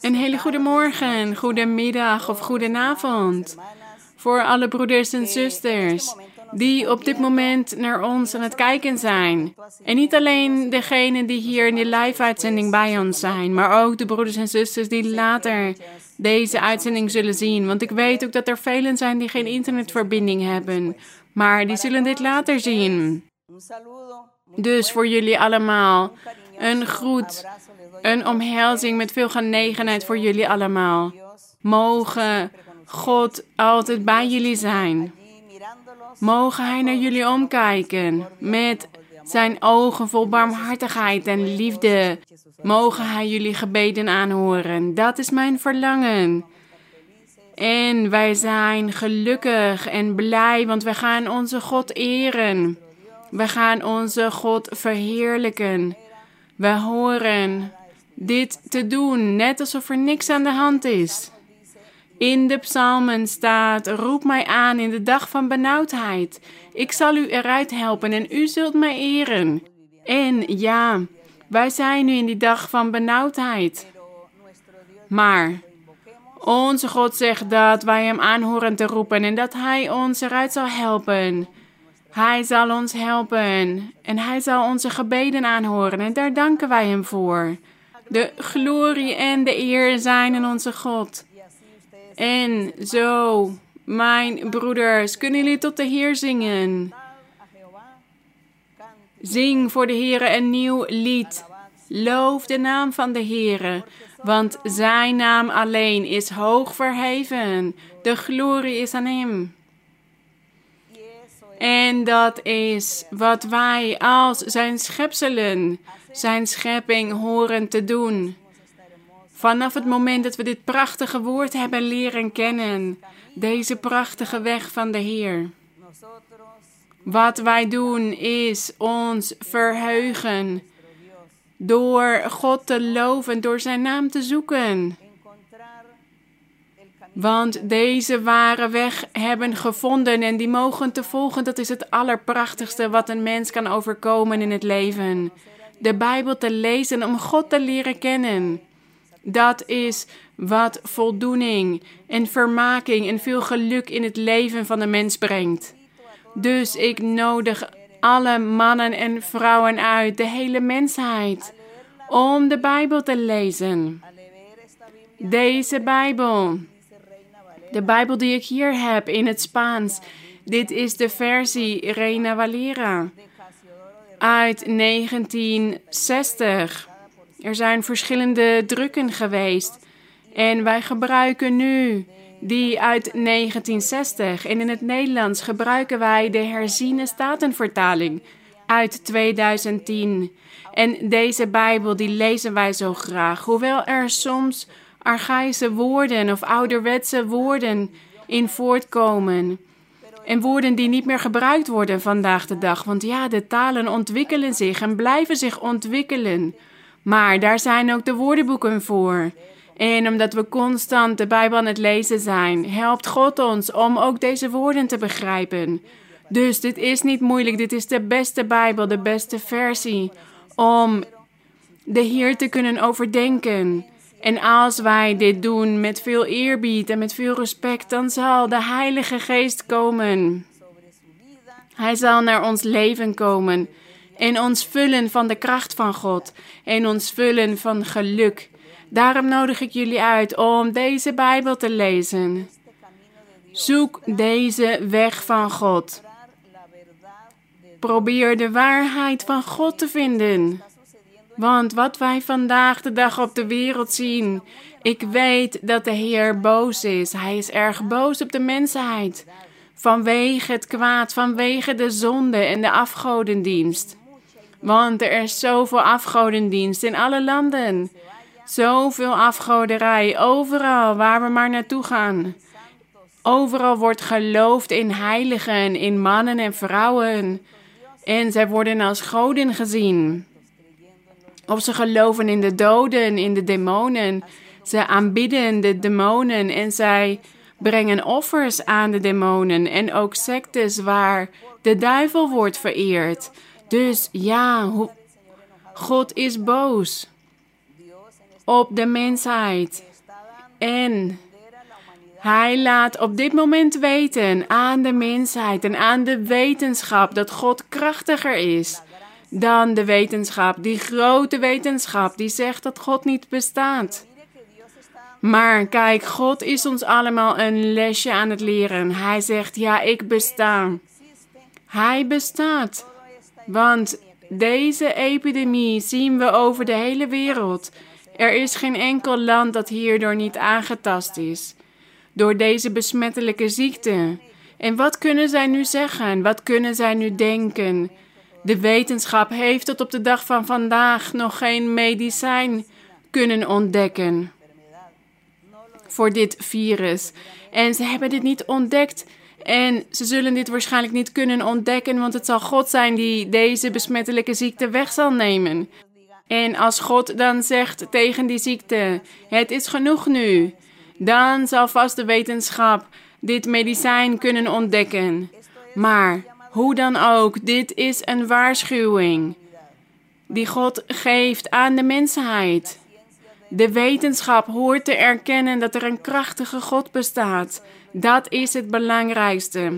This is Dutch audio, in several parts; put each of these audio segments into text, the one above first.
Een hele goede morgen, goedemiddag of goedenavond. Voor alle broeders en zusters die op dit moment naar ons aan het kijken zijn. En niet alleen degenen die hier in de live-uitzending bij ons zijn, maar ook de broeders en zusters die later deze uitzending zullen zien. Want ik weet ook dat er velen zijn die geen internetverbinding hebben, maar die zullen dit later zien. Dus voor jullie allemaal een groet, een omhelzing met veel genegenheid voor jullie allemaal. Mogen God altijd bij jullie zijn. Mogen Hij naar jullie omkijken met zijn ogen vol barmhartigheid en liefde. Mogen Hij jullie gebeden aanhoren. Dat is mijn verlangen. En wij zijn gelukkig en blij, want we gaan onze God eren. We gaan onze God verheerlijken. We horen dit te doen, net alsof er niks aan de hand is. In de psalmen staat: Roep mij aan in de dag van benauwdheid. Ik zal u eruit helpen en u zult mij eren. En ja, wij zijn nu in die dag van benauwdheid. Maar onze God zegt dat wij Hem aanhoren te roepen en dat Hij ons eruit zal helpen. Hij zal ons helpen en Hij zal onze gebeden aanhoren en daar danken wij Hem voor. De glorie en de eer zijn in onze God. En zo, mijn broeders, kunnen jullie tot de Heer zingen? Zing voor de Heer een nieuw lied. Loof de naam van de Heer, want Zijn naam alleen is hoog verheven. De glorie is aan Hem. En dat is wat wij als Zijn schepselen, Zijn schepping horen te doen. Vanaf het moment dat we dit prachtige woord hebben leren kennen, deze prachtige weg van de Heer. Wat wij doen is ons verheugen door God te loven, door Zijn naam te zoeken. Want deze ware weg hebben gevonden en die mogen te volgen, dat is het allerprachtigste wat een mens kan overkomen in het leven. De Bijbel te lezen om God te leren kennen. Dat is wat voldoening en vermaking en veel geluk in het leven van de mens brengt. Dus ik nodig alle mannen en vrouwen uit, de hele mensheid, om de Bijbel te lezen. Deze Bijbel, de Bijbel die ik hier heb in het Spaans, dit is de versie Reina Valera uit 1960. Er zijn verschillende drukken geweest. En wij gebruiken nu die uit 1960. En in het Nederlands gebruiken wij de herziene statenvertaling uit 2010. En deze Bijbel die lezen wij zo graag. Hoewel er soms archaïsche woorden of ouderwetse woorden in voortkomen. En woorden die niet meer gebruikt worden vandaag de dag. Want ja, de talen ontwikkelen zich en blijven zich ontwikkelen. Maar daar zijn ook de woordenboeken voor. En omdat we constant de Bijbel aan het lezen zijn, helpt God ons om ook deze woorden te begrijpen. Dus dit is niet moeilijk, dit is de beste Bijbel, de beste versie om de Heer te kunnen overdenken. En als wij dit doen met veel eerbied en met veel respect, dan zal de Heilige Geest komen. Hij zal naar ons leven komen en ons vullen van de kracht van God en ons vullen van geluk. Daarom nodig ik jullie uit om deze Bijbel te lezen. Zoek deze weg van God. Probeer de waarheid van God te vinden. Want wat wij vandaag de dag op de wereld zien, ik weet dat de Heer boos is. Hij is erg boos op de mensheid. Vanwege het kwaad, vanwege de zonde en de afgodendienst. Want er is zoveel afgodendienst in alle landen. Zoveel afgoderij, overal waar we maar naartoe gaan. Overal wordt geloofd in heiligen, in mannen en vrouwen. En zij worden als goden gezien. Of ze geloven in de doden, in de demonen. Ze aanbidden de demonen en zij brengen offers aan de demonen. En ook sectes waar de duivel wordt vereerd. Dus ja, God is boos. op de mensheid. En hij laat op dit moment weten aan de mensheid en aan de wetenschap dat God krachtiger is dan de wetenschap, die grote wetenschap die zegt dat God niet bestaat. Maar kijk, God is ons allemaal een lesje aan het leren. Hij zegt, ja, ik besta. Hij bestaat. Want deze epidemie zien we over de hele wereld. Er is geen enkel land dat hierdoor niet aangetast is. Door deze besmettelijke ziekte. En wat kunnen zij nu zeggen? Wat kunnen zij nu denken? De wetenschap heeft tot op de dag van vandaag nog geen medicijn kunnen ontdekken voor dit virus. En ze hebben dit niet ontdekt. En ze zullen dit waarschijnlijk niet kunnen ontdekken, want het zal God zijn die deze besmettelijke ziekte weg zal nemen. En als God dan zegt tegen die ziekte: Het is genoeg nu, dan zal vast de wetenschap dit medicijn kunnen ontdekken. Maar hoe dan ook, dit is een waarschuwing die God geeft aan de mensheid. De wetenschap hoort te erkennen dat er een krachtige God bestaat. Dat is het belangrijkste.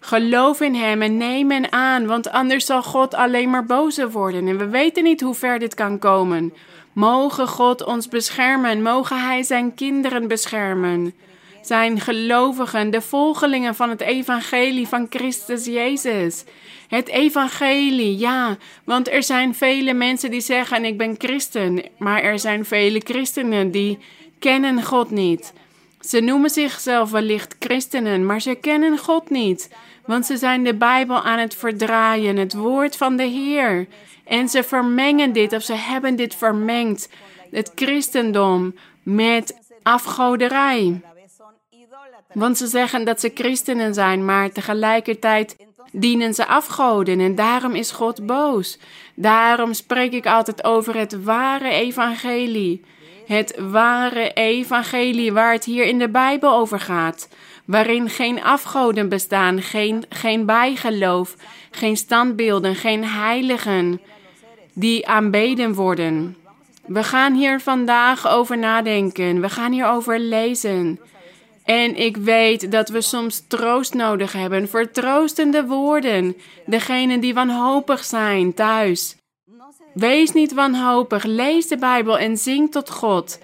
Geloof in Hem en neem Hem aan, want anders zal God alleen maar bozer worden. En we weten niet hoe ver dit kan komen. Mogen God ons beschermen, mogen Hij Zijn kinderen beschermen. Zijn gelovigen, de volgelingen van het evangelie van Christus Jezus. Het evangelie, ja, want er zijn vele mensen die zeggen ik ben christen, maar er zijn vele christenen die kennen God niet. Ze noemen zichzelf wellicht christenen, maar ze kennen God niet, want ze zijn de Bijbel aan het verdraaien, het woord van de Heer. En ze vermengen dit of ze hebben dit vermengd, het christendom, met afgoderij. Want ze zeggen dat ze christenen zijn, maar tegelijkertijd dienen ze afgoden en daarom is God boos. Daarom spreek ik altijd over het ware evangelie. Het ware evangelie waar het hier in de Bijbel over gaat. Waarin geen afgoden bestaan, geen, geen bijgeloof, geen standbeelden, geen heiligen die aanbeden worden. We gaan hier vandaag over nadenken. We gaan hierover lezen. En ik weet dat we soms troost nodig hebben, vertroostende woorden. Degenen die wanhopig zijn thuis. Wees niet wanhopig, lees de Bijbel en zing tot God.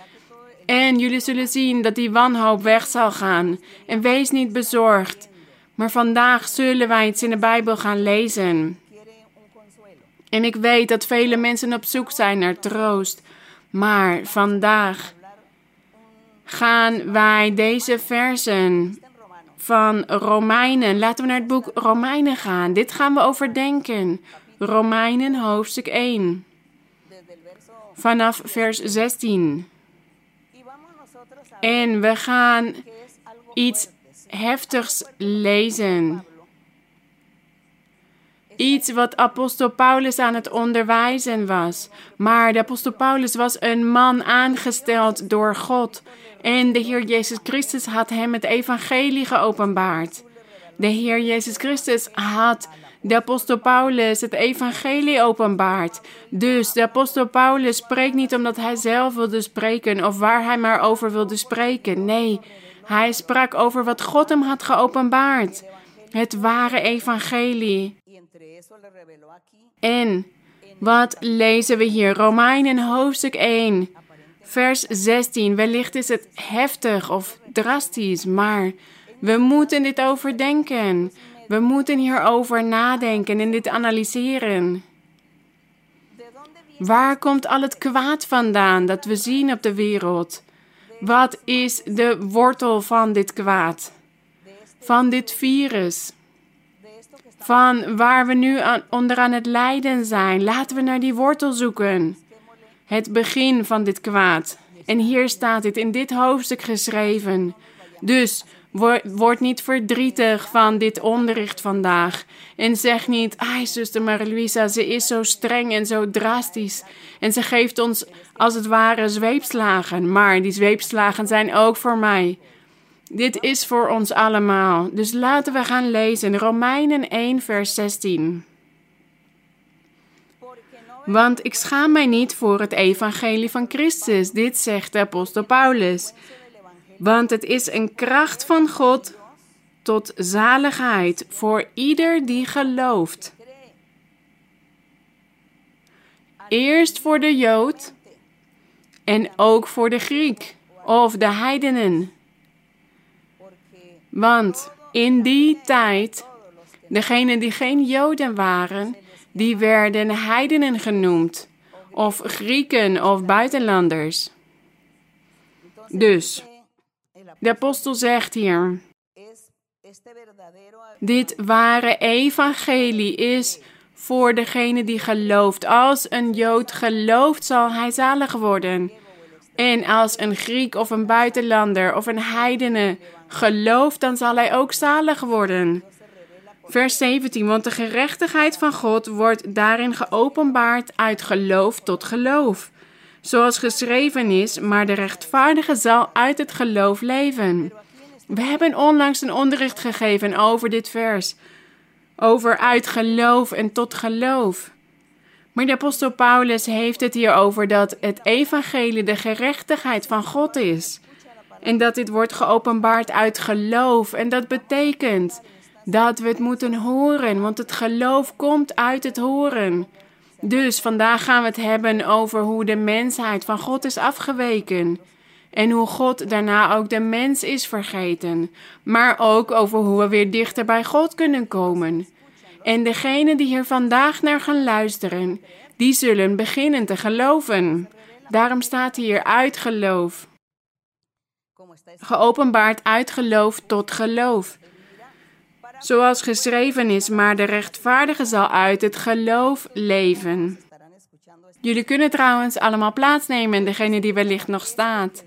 En jullie zullen zien dat die wanhoop weg zal gaan. En wees niet bezorgd. Maar vandaag zullen wij iets in de Bijbel gaan lezen. En ik weet dat vele mensen op zoek zijn naar troost. Maar vandaag gaan wij deze versen van Romeinen. Laten we naar het boek Romeinen gaan. Dit gaan we overdenken. Romeinen hoofdstuk 1. Vanaf vers 16. En we gaan iets heftigs lezen. Iets wat apostel Paulus aan het onderwijzen was. Maar de apostel Paulus was een man aangesteld door God en de Heer Jezus Christus had hem het evangelie geopenbaard. De Heer Jezus Christus had de apostel Paulus het evangelie openbaard. Dus de apostel Paulus spreekt niet omdat hij zelf wilde spreken of waar hij maar over wilde spreken. Nee, hij sprak over wat God hem had geopenbaard. Het ware evangelie. En wat lezen we hier? Romeinen hoofdstuk 1 vers 16. Wellicht is het heftig of drastisch, maar we moeten dit overdenken. We moeten hierover nadenken en dit analyseren. Waar komt al het kwaad vandaan dat we zien op de wereld? Wat is de wortel van dit kwaad? Van dit virus? Van waar we nu aan, onder aan het lijden zijn? Laten we naar die wortel zoeken het begin van dit kwaad. En hier staat dit in dit hoofdstuk geschreven. Dus word niet verdrietig van dit onderricht vandaag. En zeg niet, ai zuster Marie-Louisa, ze is zo streng en zo drastisch. En ze geeft ons als het ware zweepslagen. Maar die zweepslagen zijn ook voor mij. Dit is voor ons allemaal. Dus laten we gaan lezen. Romeinen 1, vers 16. Want ik schaam mij niet voor het evangelie van Christus. Dit zegt de apostel Paulus. Want het is een kracht van God tot zaligheid voor ieder die gelooft. Eerst voor de Jood en ook voor de Griek of de heidenen. Want in die tijd, degenen die geen Joden waren, die werden heidenen genoemd, of Grieken of buitenlanders. Dus, de apostel zegt hier, dit ware evangelie is voor degene die gelooft. Als een Jood gelooft, zal hij zalig worden. En als een Griek of een buitenlander of een heidene gelooft, dan zal hij ook zalig worden. Vers 17, want de gerechtigheid van God wordt daarin geopenbaard uit geloof tot geloof. Zoals geschreven is, maar de rechtvaardige zal uit het geloof leven. We hebben onlangs een onderricht gegeven over dit vers. Over uit geloof en tot geloof. Maar de apostel Paulus heeft het hier over dat het evangelie de gerechtigheid van God is. En dat dit wordt geopenbaard uit geloof. En dat betekent dat we het moeten horen, want het geloof komt uit het horen. Dus vandaag gaan we het hebben over hoe de mensheid van God is afgeweken. En hoe God daarna ook de mens is vergeten. Maar ook over hoe we weer dichter bij God kunnen komen. En degenen die hier vandaag naar gaan luisteren, die zullen beginnen te geloven. Daarom staat hier uit geloof. Geopenbaard uit geloof tot geloof. Zoals geschreven is, maar de rechtvaardige zal uit het geloof leven. Jullie kunnen trouwens allemaal plaatsnemen, degene die wellicht nog staat,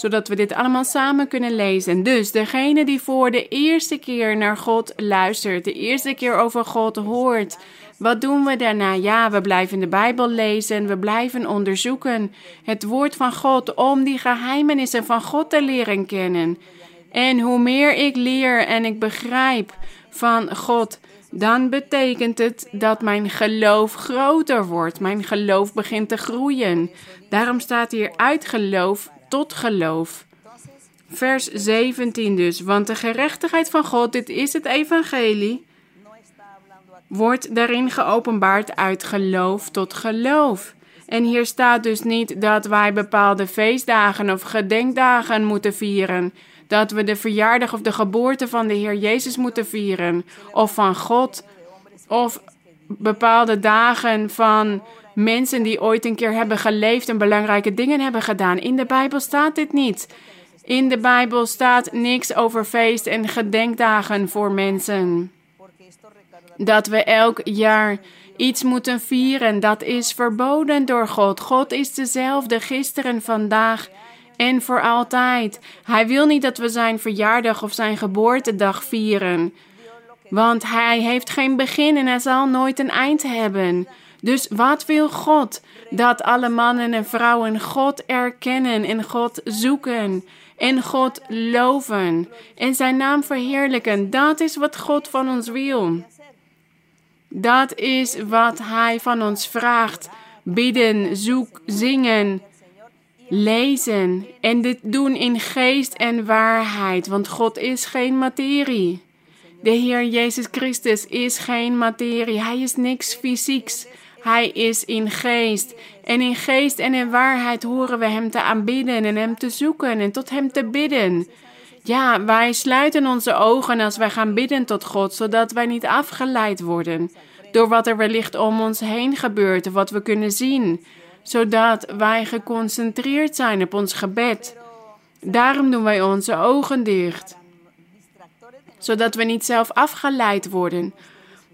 zodat we dit allemaal samen kunnen lezen. Dus degene die voor de eerste keer naar God luistert, de eerste keer over God hoort, wat doen we daarna? Ja, we blijven de Bijbel lezen, we blijven onderzoeken het woord van God om die geheimenissen van God te leren kennen. En hoe meer ik leer en ik begrijp van God, dan betekent het dat mijn geloof groter wordt. Mijn geloof begint te groeien. Daarom staat hier uit geloof tot geloof. Vers 17 dus. Want de gerechtigheid van God, dit is het evangelie, wordt daarin geopenbaard uit geloof tot geloof. En hier staat dus niet dat wij bepaalde feestdagen of gedenkdagen moeten vieren dat we de verjaardag of de geboorte van de Heer Jezus moeten vieren, of van God, of bepaalde dagen van mensen die ooit een keer hebben geleefd en belangrijke dingen hebben gedaan. In de Bijbel staat dit niet. In de Bijbel staat niks over feest en gedenkdagen voor mensen. Dat we elk jaar iets moeten vieren, dat is verboden door God. God is dezelfde gisteren, vandaag en voor altijd. Hij wil niet dat we zijn verjaardag of zijn geboortedag vieren. Want hij heeft geen begin en hij zal nooit een eind hebben. Dus wat wil God? Dat alle mannen en vrouwen God erkennen en God zoeken en God loven en zijn naam verheerlijken. Dat is wat God van ons wil. Dat is wat hij van ons vraagt. Bidden, zoek, zingen, lezen en dit doen in geest en waarheid, want God is geen materie. De Heer Jezus Christus is geen materie, Hij is niks fysieks. Hij is in geest. En in geest en in waarheid horen we Hem te aanbidden en Hem te zoeken en tot Hem te bidden. Ja, wij sluiten onze ogen als wij gaan bidden tot God, zodat wij niet afgeleid worden door wat er wellicht om ons heen gebeurt wat we kunnen zien zodat wij geconcentreerd zijn op ons gebed. Daarom doen wij onze ogen dicht, zodat we niet zelf afgeleid worden.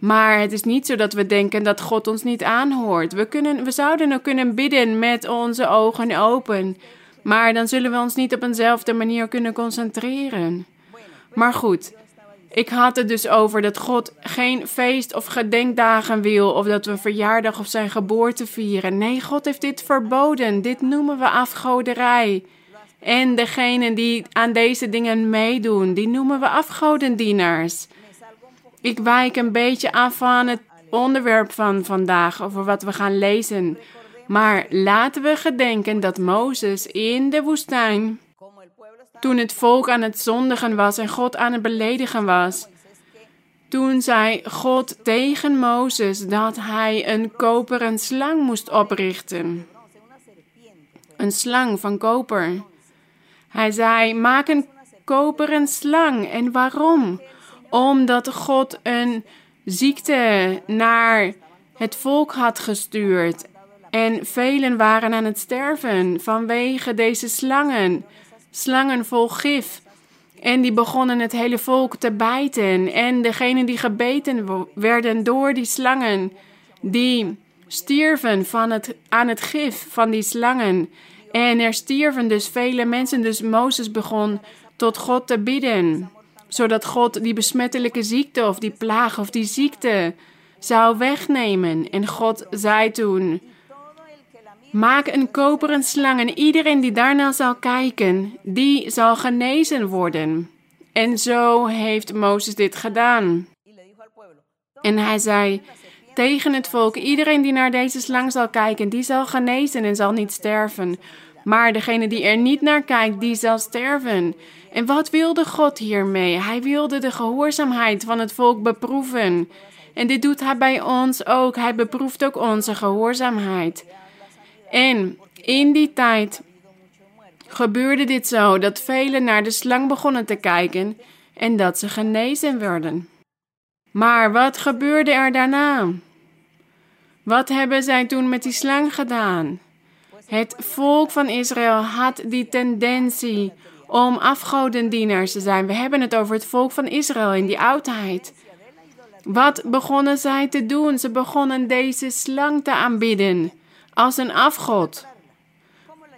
Maar het is niet zo dat we denken dat God ons niet aanhoort. We, kunnen, we zouden ook kunnen bidden met onze ogen open, maar dan zullen we ons niet op eenzelfde manier kunnen concentreren. Maar goed, ik had het dus over dat God geen feest of gedenkdagen wil of dat we verjaardag of zijn geboorte vieren. Nee, God heeft dit verboden. Dit noemen we afgoderij. En degenen die aan deze dingen meedoen, die noemen we afgodendienaars. Ik wijk een beetje af van het onderwerp van vandaag, over wat we gaan lezen. Maar laten we gedenken dat Mozes in de woestijn, toen het volk aan het zondigen was en God aan het beledigen was, toen zei God tegen Mozes dat hij een koperen slang moest oprichten. Een slang van koper. Hij zei: Maak een koperen slang. En waarom? Omdat God een ziekte naar het volk had gestuurd. En velen waren aan het sterven vanwege deze slangen. Slangen vol gif. En die begonnen het hele volk te bijten. En degenen die gebeten werden door die slangen, die stierven van het, aan het gif van die slangen. En er stierven dus vele mensen. Dus Mozes begon tot God te bidden. Zodat God die besmettelijke ziekte of die plaag of die ziekte zou wegnemen. En God zei toen: Maak een koperen slang en iedereen die daarna zal kijken, die zal genezen worden. En zo heeft Mozes dit gedaan. En hij zei tegen het volk: Iedereen die naar deze slang zal kijken, die zal genezen en zal niet sterven. Maar degene die er niet naar kijkt, die zal sterven. En wat wilde God hiermee? Hij wilde de gehoorzaamheid van het volk beproeven. En dit doet hij bij ons ook. Hij beproeft ook onze gehoorzaamheid. En in die tijd gebeurde dit zo dat velen naar de slang begonnen te kijken en dat ze genezen werden. Maar wat gebeurde er daarna? Wat hebben zij toen met die slang gedaan? Het volk van Israël had die tendentie om afgodendienaars te zijn. We hebben het over het volk van Israël in die oudheid. Wat begonnen zij te doen? Ze begonnen deze slang te aanbidden als een afgod.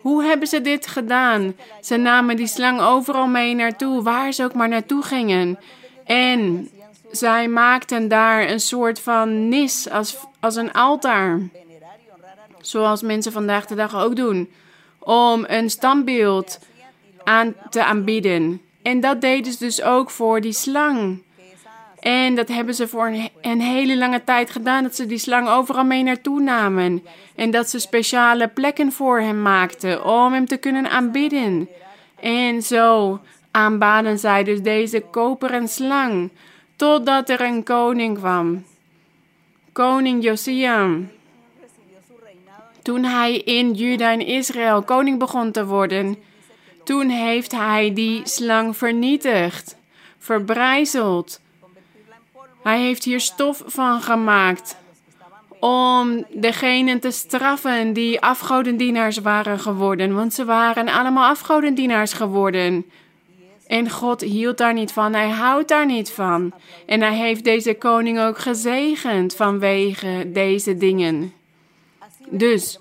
Hoe hebben ze dit gedaan? Ze namen die slang overal mee naartoe, waar ze ook maar naartoe gingen. En zij maakten daar een soort van nis als, als een altaar. Zoals mensen vandaag de dag ook doen. Om een standbeeld aan te aanbieden. En dat deden ze dus ook voor die slang. En dat hebben ze voor een, hele lange tijd gedaan, dat ze die slang overal mee naartoe namen. En dat ze speciale plekken voor hem maakten om hem te kunnen aanbidden. En zo aanbaden zij dus deze koperen slang, totdat er een koning kwam. Koning Josia. Toen hij in Juda en Israël koning begon te worden, toen heeft hij die slang vernietigd, verbrijzeld hij heeft hier stof van gemaakt om degenen te straffen die afgodendienaars waren geworden, want ze waren allemaal afgodendienaars geworden. En God hield daar niet van, hij houdt daar niet van. En hij heeft deze koning ook gezegend vanwege deze dingen. Dus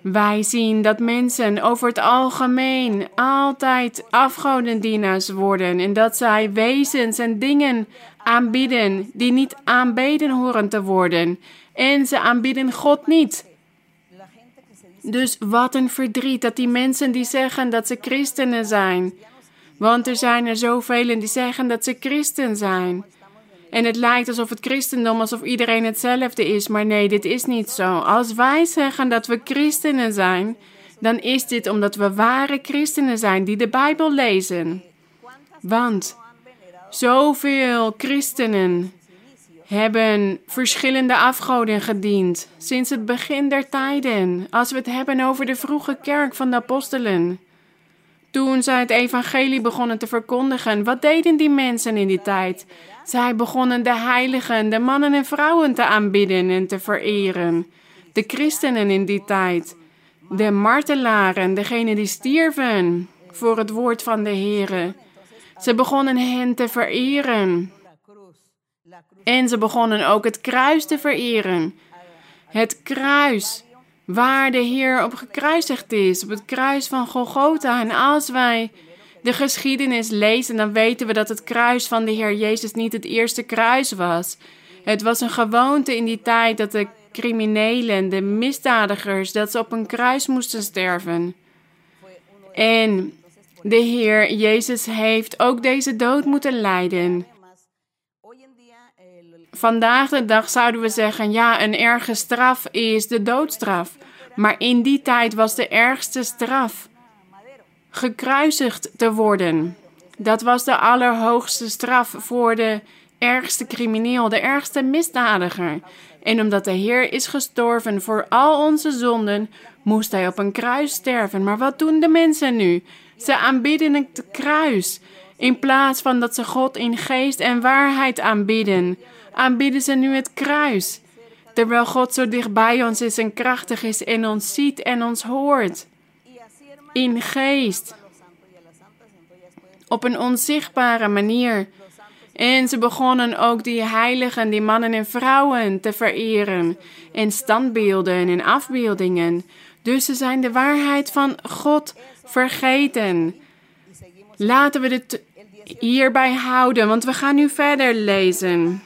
wij zien dat mensen over het algemeen altijd afgodendienaars worden en dat zij wezens en dingen aanbieden die niet aanbeden horen te worden. En ze aanbieden God niet. Dus wat een verdriet dat die mensen die zeggen dat ze christenen zijn. Want er zijn er zoveel die zeggen dat ze christen zijn. En het lijkt alsof het christendom, alsof iedereen hetzelfde is. Maar nee, dit is niet zo. Als wij zeggen dat we christenen zijn, dan is dit omdat we ware christenen zijn die de Bijbel lezen. Want Zoveel christenen hebben verschillende afgoden gediend sinds het begin der tijden. Als we het hebben over de vroege kerk van de apostelen. Toen zij het evangelie begonnen te verkondigen, wat deden die mensen in die tijd? Zij begonnen de heiligen, de mannen en vrouwen te aanbidden en te vereren. De christenen in die tijd, de martelaren, degenen die stierven voor het woord van de Here. Ze begonnen hen te vereren. En ze begonnen ook het kruis te vereren. Het kruis waar de Heer op gekruisigd is, op het kruis van Golgotha. En als wij de geschiedenis lezen, dan weten we dat het kruis van de Heer Jezus niet het eerste kruis was. Het was een gewoonte in die tijd dat de criminelen, de misdadigers, dat ze op een kruis moesten sterven. En de Heer Jezus heeft ook deze dood moeten lijden. Vandaag de dag zouden we zeggen: ja, een erge straf is de doodstraf. Maar in die tijd was de ergste straf gekruisigd te worden. Dat was de allerhoogste straf voor de ergste crimineel, de ergste misdadiger. En omdat de Heer is gestorven voor al onze zonden, moest hij op een kruis sterven. Maar wat doen de mensen nu? Ze aanbidden het kruis. In plaats van dat ze God in geest en waarheid aanbidden, aanbidden ze nu het kruis. Terwijl God zo dicht bij ons is en krachtig is en ons ziet en ons hoort. In geest. Op een onzichtbare manier. En ze begonnen ook die heiligen, die mannen en vrouwen te vereren. En standbeelden en afbeeldingen. Dus ze zijn de waarheid van God vergeten. Laten we dit hierbij houden, want we gaan nu verder lezen.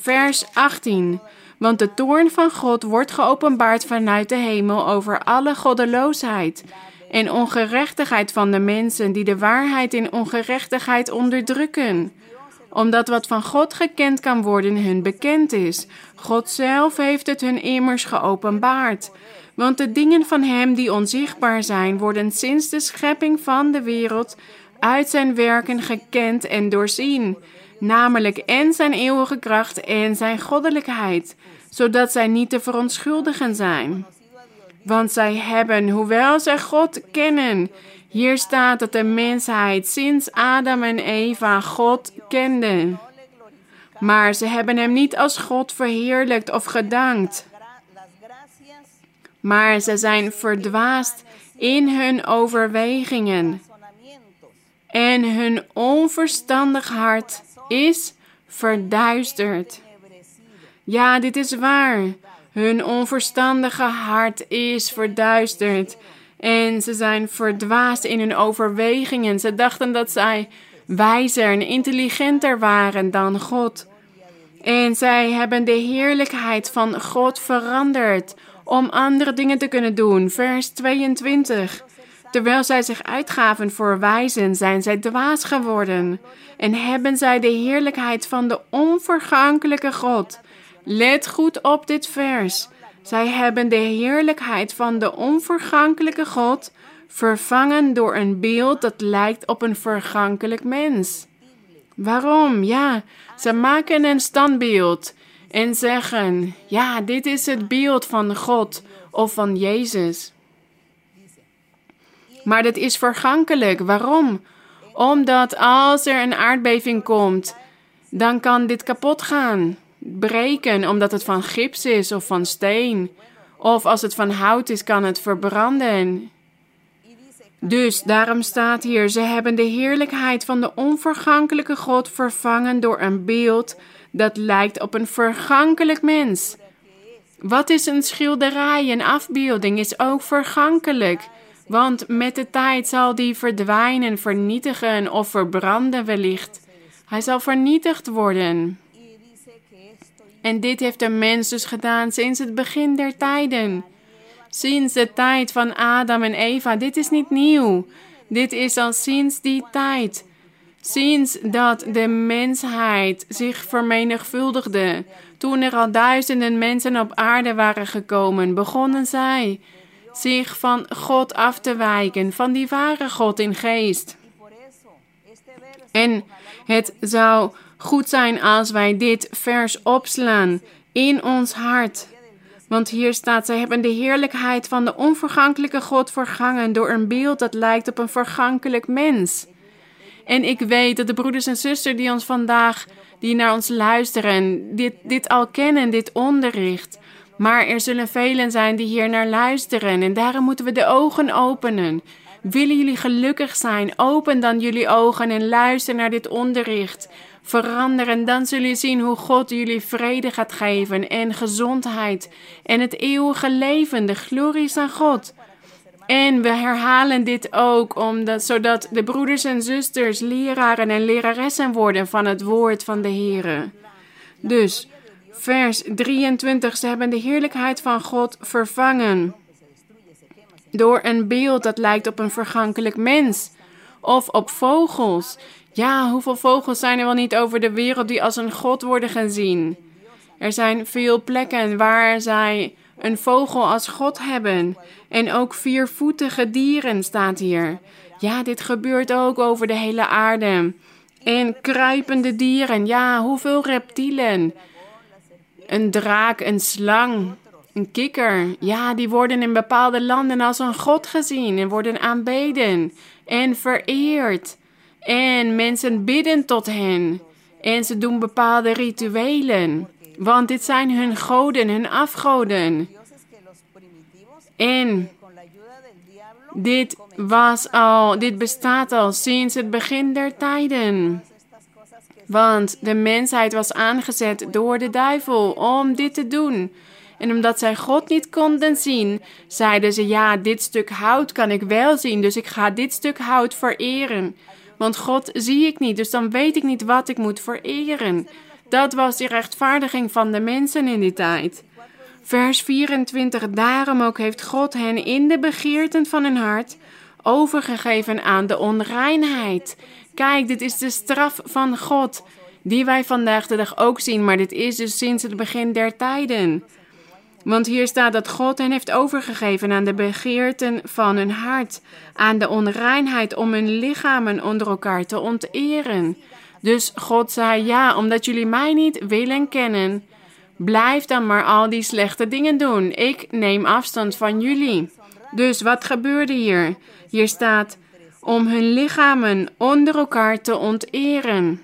Vers 18. Want de toorn van God wordt geopenbaard vanuit de hemel over alle goddeloosheid en ongerechtigheid van de mensen die de waarheid in ongerechtigheid onderdrukken omdat wat van God gekend kan worden hun bekend is. God zelf heeft het hun immers geopenbaard. Want de dingen van Hem die onzichtbaar zijn, worden sinds de schepping van de wereld uit Zijn werken gekend en doorzien, namelijk en Zijn eeuwige kracht en Zijn goddelijkheid, zodat zij niet te verontschuldigen zijn. Want zij hebben, hoewel zij God kennen, hier staat dat de mensheid sinds Adam en Eva God kende. Maar ze hebben hem niet als God verheerlijkt of gedankt. Maar ze zijn verdwaasd in hun overwegingen. En hun onverstandig hart is verduisterd. Ja, dit is waar. Hun onverstandige hart is verduisterd. En ze zijn verdwaasd in hun overwegingen. Ze dachten dat zij wijzer en intelligenter waren dan God. En zij hebben de heerlijkheid van God veranderd om andere dingen te kunnen doen. Vers 22. Terwijl zij zich uitgaven voor wijzen, zijn zij dwaas geworden en hebben zij de heerlijkheid van de onvergankelijke God. Let goed op dit vers. Zij hebben de heerlijkheid van de onvergankelijke God vervangen door een beeld dat lijkt op een vergankelijk mens. Waarom? Ja, ze maken een standbeeld en zeggen: Ja, dit is het beeld van God of van Jezus. Maar dat is vergankelijk. Waarom? Omdat als er een aardbeving komt, dan kan dit kapot gaan breken omdat het van gips is of van steen. Of als het van hout is, kan het verbranden. Dus daarom staat hier: ze hebben de heerlijkheid van de onvergankelijke God vervangen door een beeld dat lijkt op een vergankelijk mens. Wat is een schilderij? Een afbeelding is ook vergankelijk. Want met de tijd zal die verdwijnen, vernietigen of verbranden wellicht. Hij zal vernietigd worden. En dit heeft de mens dus gedaan sinds het begin der tijden. Sinds de tijd van Adam en Eva. Dit is niet nieuw. Dit is al sinds die tijd. Sinds dat de mensheid zich vermenigvuldigde, toen er al duizenden mensen op aarde waren gekomen, begonnen zij zich van God af te wijken, van die ware God in geest. En het zou goed zijn als wij dit vers opslaan in ons hart. Want hier staat: Zij hebben de heerlijkheid van de onvergankelijke God vergangen door een beeld dat lijkt op een vergankelijk mens. En ik weet dat de broeders en zusters die ons vandaag, die naar ons luisteren, dit, dit al kennen, dit onderricht. Maar er zullen velen zijn die hier naar luisteren en daarom moeten we de ogen openen. Willen jullie gelukkig zijn? Open dan jullie ogen en luister naar dit onderricht veranderen. Dan zullen jullie zien hoe God jullie vrede gaat geven en gezondheid en het eeuwige leven. De glorie is aan God. En we herhalen dit ook omdat, zodat de broeders en zusters leraren en leraressen worden van het woord van de Heer. Dus, vers 23, ze hebben de heerlijkheid van God vervangen door een beeld dat lijkt op een vergankelijk mens of op vogels ja, hoeveel vogels zijn er wel niet over de wereld die als een god worden gezien? Er zijn veel plekken waar zij een vogel als God hebben. En ook viervoetige dieren staat hier. Ja, dit gebeurt ook over de hele aarde. En kruipende dieren, ja, hoeveel reptielen. Een draak, een slang, een kikker. Ja, die worden in bepaalde landen als een god gezien en worden aanbeden en vereerd. En mensen bidden tot hen. En ze doen bepaalde rituelen. Want dit zijn hun goden, hun afgoden. En dit was al, dit bestaat al sinds het begin der tijden. Want de mensheid was aangezet door de duivel om dit te doen. En omdat zij God niet konden zien, zeiden ze: Ja, dit stuk hout kan ik wel zien, dus ik ga dit stuk hout vereren. Want God zie ik niet, dus dan weet ik niet wat ik moet vereren. Dat was de rechtvaardiging van de mensen in die tijd. Vers 24. Daarom ook heeft God hen in de begeerten van hun hart overgegeven aan de onreinheid. Kijk, dit is de straf van God, die wij vandaag de dag ook zien, maar dit is dus sinds het begin der tijden. Want hier staat dat God hen heeft overgegeven aan de begeerten van hun hart, aan de onreinheid om hun lichamen onder elkaar te onteren. Dus God zei: Ja, omdat jullie mij niet willen kennen, blijf dan maar al die slechte dingen doen. Ik neem afstand van jullie. Dus wat gebeurde hier? Hier staat: om hun lichamen onder elkaar te onteren.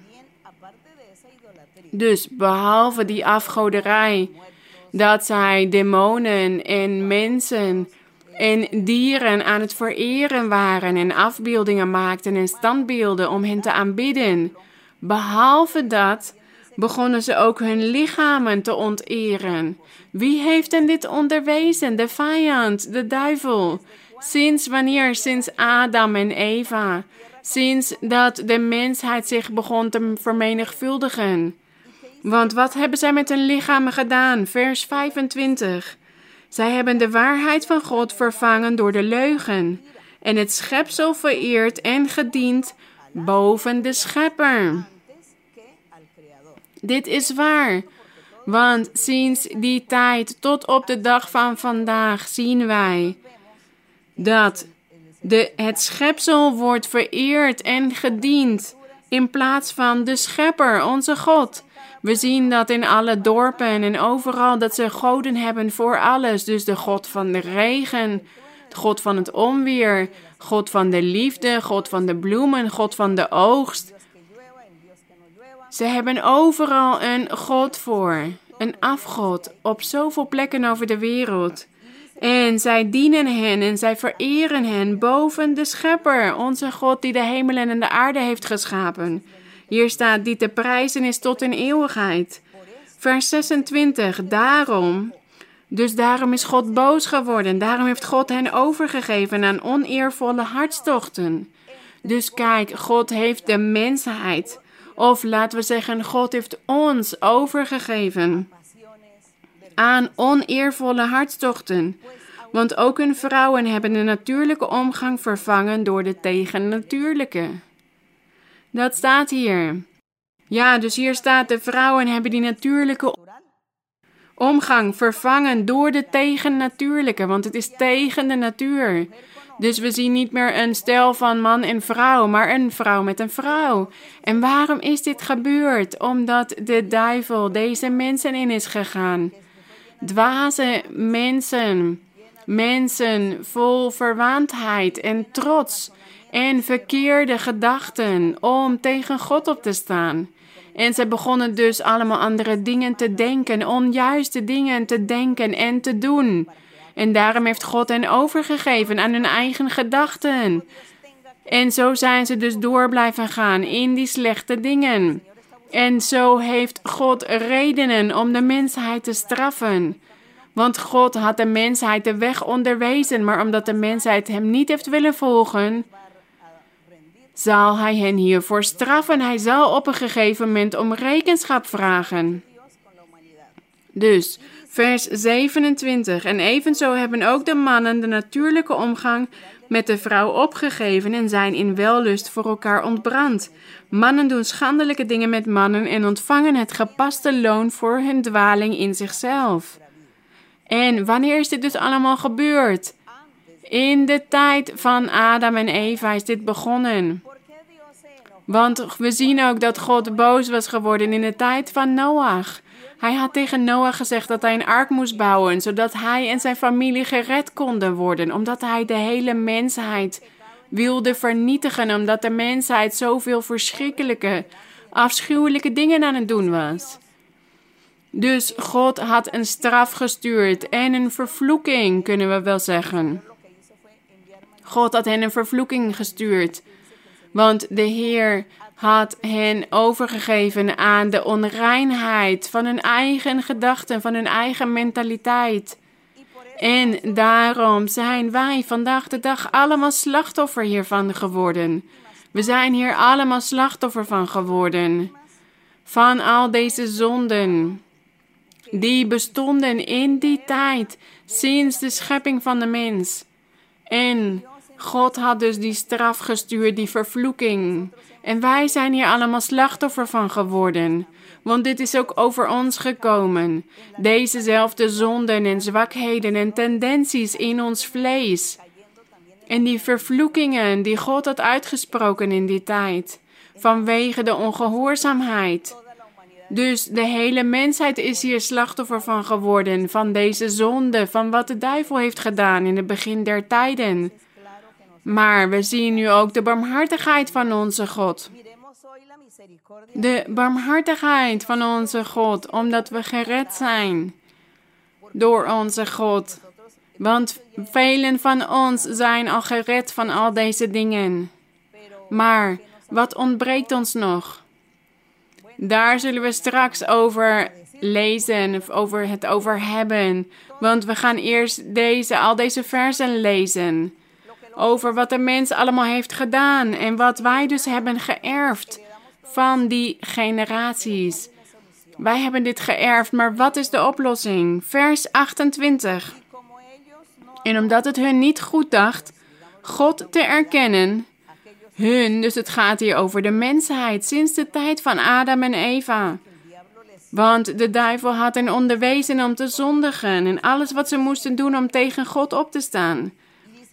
Dus behalve die afgoderij dat zij demonen en mensen en dieren aan het vereren waren en afbeeldingen maakten en standbeelden om hen te aanbidden. Behalve dat begonnen ze ook hun lichamen te onteren. Wie heeft hen dit onderwezen? De vijand, de duivel. Sinds wanneer? Sinds Adam en Eva. Sinds dat de mensheid zich begon te vermenigvuldigen. Want wat hebben zij met hun lichamen gedaan? Vers 25. Zij hebben de waarheid van God vervangen door de leugen en het schepsel vereerd en gediend boven de schepper. Dit is waar. Want sinds die tijd tot op de dag van vandaag zien wij dat de, het schepsel wordt vereerd en gediend in plaats van de schepper, onze God. We zien dat in alle dorpen en overal dat ze goden hebben voor alles. Dus de God van de regen, de God van het onweer, God van de liefde, God van de bloemen, God van de oogst. Ze hebben overal een God voor, een afgod, op zoveel plekken over de wereld. En zij dienen hen en zij vereren hen boven de Schepper, onze God die de hemelen en de aarde heeft geschapen. Hier staat die te prijzen is tot in eeuwigheid. Vers 26. Daarom, dus daarom is God boos geworden. Daarom heeft God hen overgegeven aan oneervolle hartstochten. Dus kijk, God heeft de mensheid, of laten we zeggen, God heeft ons overgegeven aan oneervolle hartstochten. Want ook hun vrouwen hebben de natuurlijke omgang vervangen door de tegennatuurlijke. Dat staat hier. Ja, dus hier staat de vrouwen hebben die natuurlijke omgang vervangen door de tegennatuurlijke, want het is tegen de natuur. Dus we zien niet meer een stel van man en vrouw, maar een vrouw met een vrouw. En waarom is dit gebeurd? Omdat de duivel deze mensen in is gegaan. Dwaze mensen, mensen vol verwaandheid en trots en verkeerde gedachten om tegen God op te staan. En ze begonnen dus allemaal andere dingen te denken, onjuiste dingen te denken en te doen. En daarom heeft God hen overgegeven aan hun eigen gedachten. En zo zijn ze dus door blijven gaan in die slechte dingen. En zo heeft God redenen om de mensheid te straffen. Want God had de mensheid de weg onderwezen, maar omdat de mensheid hem niet heeft willen volgen, zal hij hen hiervoor straffen. Hij zal op een gegeven moment om rekenschap vragen. Dus, vers 27. En evenzo hebben ook de mannen de natuurlijke omgang met de vrouw opgegeven en zijn in wellust voor elkaar ontbrand. Mannen doen schandelijke dingen met mannen en ontvangen het gepaste loon voor hun dwaling in zichzelf. En wanneer is dit dus allemaal gebeurd? In de tijd van Adam en Eva is dit begonnen. Want we zien ook dat God boos was geworden in de tijd van Noach. Hij had tegen Noach gezegd dat hij een ark moest bouwen, zodat hij en zijn familie gered konden worden, omdat hij de hele mensheid wilde vernietigen, omdat de mensheid zoveel verschrikkelijke, afschuwelijke dingen aan het doen was. Dus God had een straf gestuurd en een vervloeking, kunnen we wel zeggen. God had hen een vervloeking gestuurd. Want de Heer had hen overgegeven aan de onreinheid van hun eigen gedachten, van hun eigen mentaliteit. En daarom zijn wij vandaag de dag allemaal slachtoffer hiervan geworden. We zijn hier allemaal slachtoffer van geworden. Van al deze zonden. Die bestonden in die tijd, sinds de schepping van de mens. En God had dus die straf gestuurd, die vervloeking. En wij zijn hier allemaal slachtoffer van geworden. Want dit is ook over ons gekomen. Dezezelfde zonden en zwakheden en tendenties in ons vlees. En die vervloekingen die God had uitgesproken in die tijd. Vanwege de ongehoorzaamheid. Dus de hele mensheid is hier slachtoffer van geworden. Van deze zonde, van wat de duivel heeft gedaan in het begin der tijden. Maar we zien nu ook de barmhartigheid van onze God. De barmhartigheid van onze God, omdat we gered zijn door onze God. Want velen van ons zijn al gered van al deze dingen. Maar wat ontbreekt ons nog? Daar zullen we straks over lezen, of over het over hebben. Want we gaan eerst deze, al deze versen lezen over wat de mens allemaal heeft gedaan en wat wij dus hebben geërfd van die generaties. Wij hebben dit geërfd, maar wat is de oplossing? Vers 28. En omdat het hun niet goed dacht God te erkennen, hun, dus het gaat hier over de mensheid sinds de tijd van Adam en Eva. Want de duivel had hen onderwezen om te zondigen en alles wat ze moesten doen om tegen God op te staan.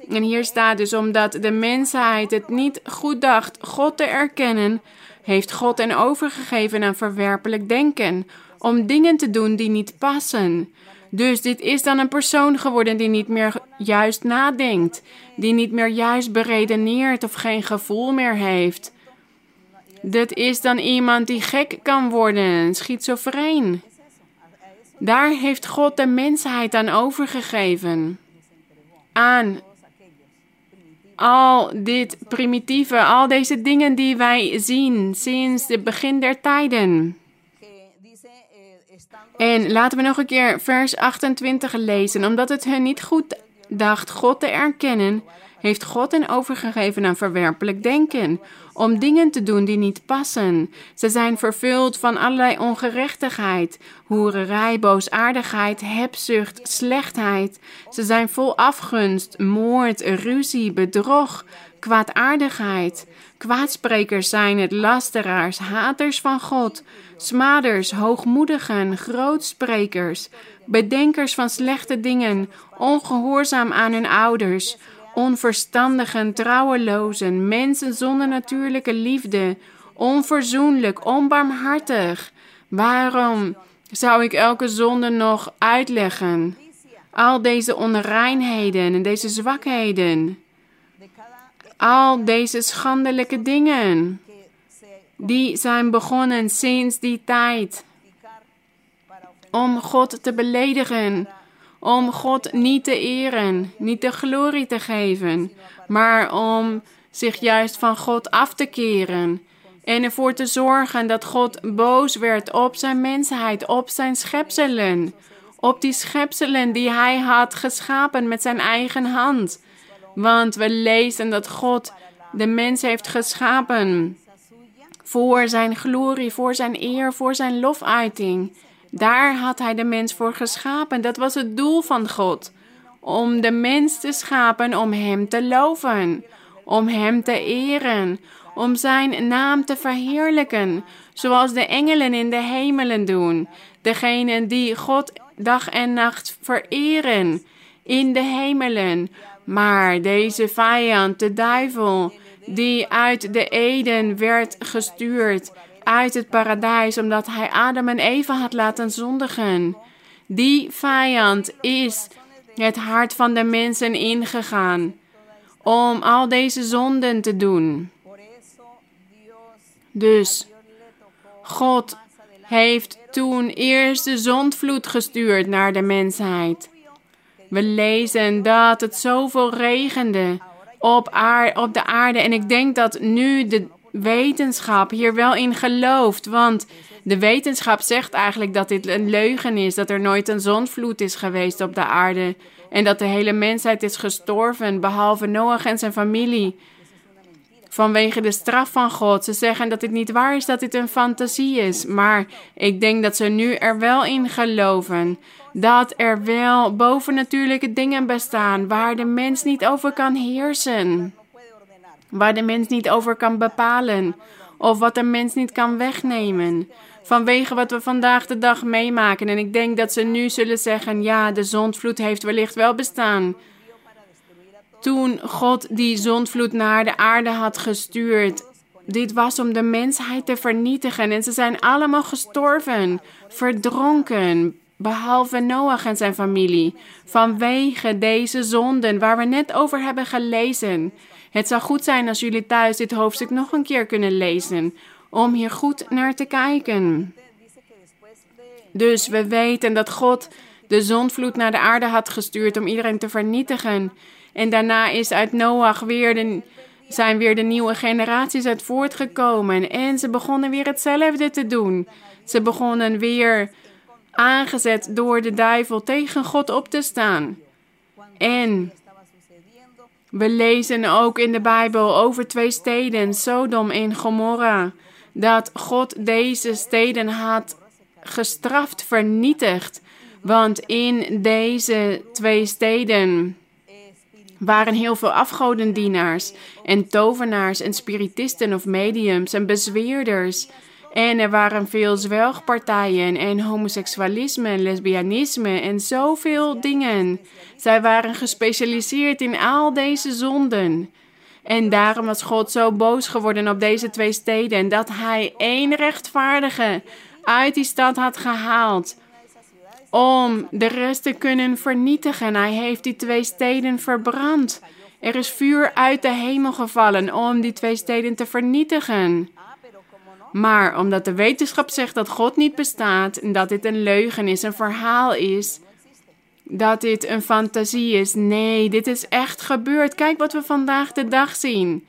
En hier staat dus omdat de mensheid het niet goed dacht God te erkennen, heeft God hen overgegeven aan verwerpelijk denken, om dingen te doen die niet passen. Dus dit is dan een persoon geworden die niet meer juist nadenkt, die niet meer juist beredeneert of geen gevoel meer heeft. Dit is dan iemand die gek kan worden, schizofreen. Daar heeft God de mensheid aan overgegeven. Aan al dit primitieve, al deze dingen die wij zien sinds het begin der tijden. En laten we nog een keer vers 28 lezen. Omdat het hen niet goed dacht God te erkennen, heeft God hen overgegeven aan verwerpelijk denken, om dingen te doen die niet passen. Ze zijn vervuld van allerlei ongerechtigheid, hoererij, boosaardigheid, hebzucht, slechtheid. Ze zijn vol afgunst, moord, ruzie, bedrog, kwaadaardigheid. Kwaadsprekers zijn het, lasteraars, haters van God, smaders, hoogmoedigen, grootsprekers, bedenkers van slechte dingen, ongehoorzaam aan hun ouders, onverstandigen, trouwelozen, mensen zonder natuurlijke liefde, onverzoenlijk, onbarmhartig. Waarom zou ik elke zonde nog uitleggen? Al deze onreinheden en deze zwakheden. Al deze schandelijke dingen. Die zijn begonnen sinds die tijd. Om God te beledigen om God niet te eren, niet de glorie te geven, maar om zich juist van God af te keren en ervoor te zorgen dat God boos werd op zijn mensheid, op zijn schepselen, op die schepselen die hij had geschapen met zijn eigen hand. Want we lezen dat God de mens heeft geschapen voor zijn glorie, voor zijn eer, voor zijn lofuiting. Daar had hij de mens voor geschapen. Dat was het doel van God. om de mens te schapen om Hem te loven, om Hem te eren, om Zijn naam te verheerlijken, zoals de engelen in de hemelen doen, degenen die God dag en nacht vereren in de hemelen. Maar deze vijand, de duivel, die uit de Eden werd gestuurd, uit het paradijs, omdat hij Adam en Eva had laten zondigen. Die vijand is het hart van de mensen ingegaan om al deze zonden te doen. Dus God heeft toen eerst de zondvloed gestuurd naar de mensheid. We lezen dat het zoveel regende op, op de aarde. En ik denk dat nu de wetenschap hier wel in gelooft. Want de wetenschap zegt eigenlijk dat dit een leugen is. Dat er nooit een zondvloed is geweest op de aarde. En dat de hele mensheid is gestorven, behalve Noach en zijn familie. Vanwege de straf van God. Ze zeggen dat dit niet waar is, dat dit een fantasie is. Maar ik denk dat ze nu er wel in geloven. Dat er wel bovennatuurlijke dingen bestaan waar de mens niet over kan heersen. Waar de mens niet over kan bepalen. Of wat de mens niet kan wegnemen vanwege wat we vandaag de dag meemaken. En ik denk dat ze nu zullen zeggen: ja, de zondvloed heeft wellicht wel bestaan. Toen God die zondvloed naar de aarde had gestuurd, dit was om de mensheid te vernietigen. En ze zijn allemaal gestorven, verdronken, behalve Noach en zijn familie, vanwege deze zonden waar we net over hebben gelezen. Het zou goed zijn als jullie thuis dit hoofdstuk nog een keer kunnen lezen, om hier goed naar te kijken. Dus we weten dat God de zondvloed naar de aarde had gestuurd om iedereen te vernietigen. En daarna is uit Noach weer de, zijn weer de nieuwe generaties uit voortgekomen. En ze begonnen weer hetzelfde te doen. Ze begonnen weer aangezet door de duivel tegen God op te staan. En we lezen ook in de Bijbel over twee steden, Sodom en Gomorra dat God deze steden had gestraft, vernietigd. Want in deze twee steden waren heel veel afgodendienaars en tovenaars en spiritisten of mediums en bezweerders. En er waren veel zwelgpartijen en homoseksualisme en lesbianisme en zoveel dingen. Zij waren gespecialiseerd in al deze zonden. En daarom was God zo boos geworden op deze twee steden. En dat hij één rechtvaardige uit die stad had gehaald. Om de rest te kunnen vernietigen. Hij heeft die twee steden verbrand. Er is vuur uit de hemel gevallen om die twee steden te vernietigen. Maar omdat de wetenschap zegt dat God niet bestaat en dat dit een leugen is, een verhaal is, dat dit een fantasie is. Nee, dit is echt gebeurd. Kijk wat we vandaag de dag zien.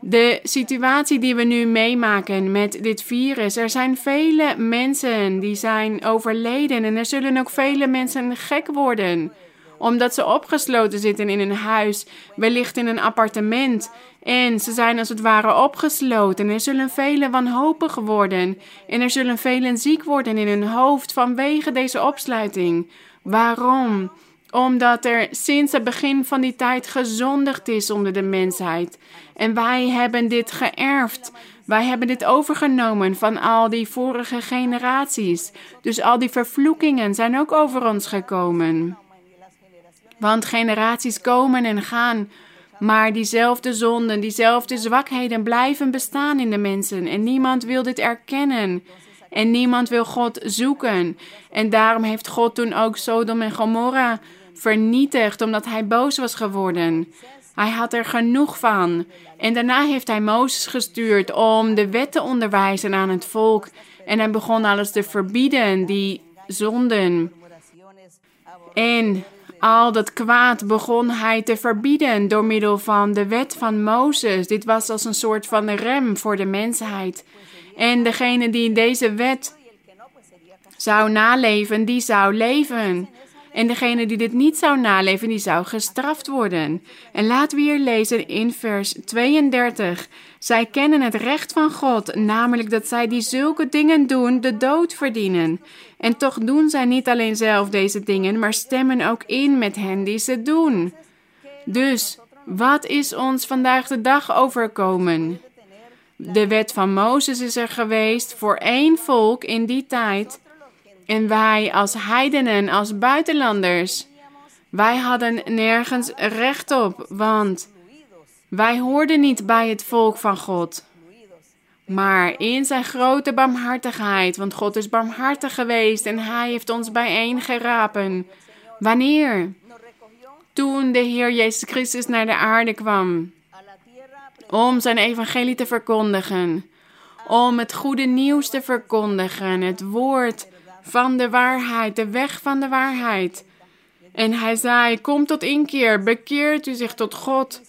De situatie die we nu meemaken met dit virus. Er zijn vele mensen die zijn overleden en er zullen ook vele mensen gek worden omdat ze opgesloten zitten in een huis, wellicht in een appartement. En ze zijn als het ware opgesloten. Er zullen velen wanhopig worden. En er zullen velen ziek worden in hun hoofd vanwege deze opsluiting. Waarom? Omdat er sinds het begin van die tijd gezondigd is onder de mensheid. En wij hebben dit geërfd. Wij hebben dit overgenomen van al die vorige generaties. Dus al die vervloekingen zijn ook over ons gekomen. Want generaties komen en gaan. Maar diezelfde zonden, diezelfde zwakheden blijven bestaan in de mensen. En niemand wil dit erkennen. En niemand wil God zoeken. En daarom heeft God toen ook Sodom en Gomorra vernietigd, omdat hij boos was geworden. Hij had er genoeg van. En daarna heeft hij Mozes gestuurd om de wet te onderwijzen aan het volk. En hij begon alles te verbieden, die zonden. En al dat kwaad begon hij te verbieden door middel van de wet van Mozes. Dit was als een soort van rem voor de mensheid. En degene die deze wet zou naleven, die zou leven. En degene die dit niet zou naleven, die zou gestraft worden. En laten we hier lezen in vers 32. Zij kennen het recht van God, namelijk dat zij die zulke dingen doen, de dood verdienen. En toch doen zij niet alleen zelf deze dingen, maar stemmen ook in met hen die ze doen. Dus, wat is ons vandaag de dag overkomen? De wet van Mozes is er geweest voor één volk in die tijd. En wij als heidenen, als buitenlanders, wij hadden nergens recht op, want wij hoorden niet bij het volk van God. Maar in zijn grote barmhartigheid, want God is barmhartig geweest en hij heeft ons bijeengerapen. Wanneer? Toen de Heer Jezus Christus naar de aarde kwam om zijn evangelie te verkondigen, om het goede nieuws te verkondigen, het woord van de waarheid, de weg van de waarheid. En hij zei: Kom tot inkeer, bekeert u zich tot God.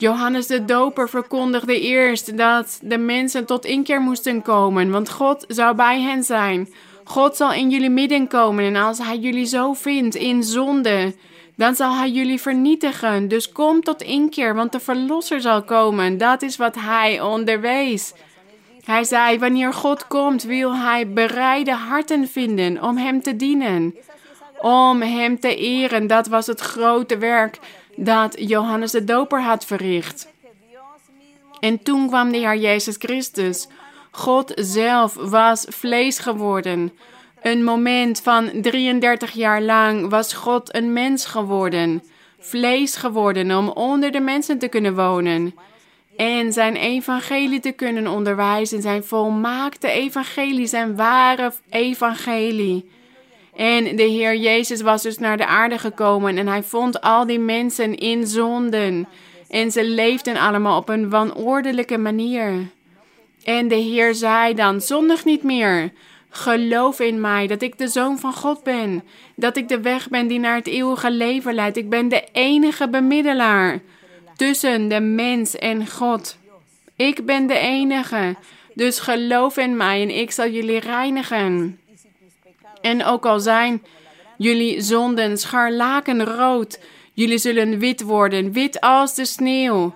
Johannes de Doper verkondigde eerst dat de mensen tot inkeer moesten komen, want God zou bij hen zijn. God zal in jullie midden komen en als hij jullie zo vindt in zonde, dan zal hij jullie vernietigen. Dus kom tot inkeer, want de verlosser zal komen. Dat is wat hij onderwees. Hij zei: Wanneer God komt, wil hij bereide harten vinden om hem te dienen. Om hem te eren. Dat was het grote werk dat Johannes de Doper had verricht. En toen kwam de Heer Jezus Christus. God zelf was vlees geworden. Een moment van 33 jaar lang was God een mens geworden, vlees geworden om onder de mensen te kunnen wonen en zijn evangelie te kunnen onderwijzen, zijn volmaakte evangelie, zijn ware evangelie. En de Heer Jezus was dus naar de aarde gekomen en hij vond al die mensen in zonden. En ze leefden allemaal op een wanordelijke manier. En de Heer zei dan: zondig niet meer. Geloof in mij dat ik de zoon van God ben. Dat ik de weg ben die naar het eeuwige leven leidt. Ik ben de enige bemiddelaar tussen de mens en God. Ik ben de enige. Dus geloof in mij en ik zal jullie reinigen. En ook al zijn jullie zonden scharlakenrood, jullie zullen wit worden, wit als de sneeuw.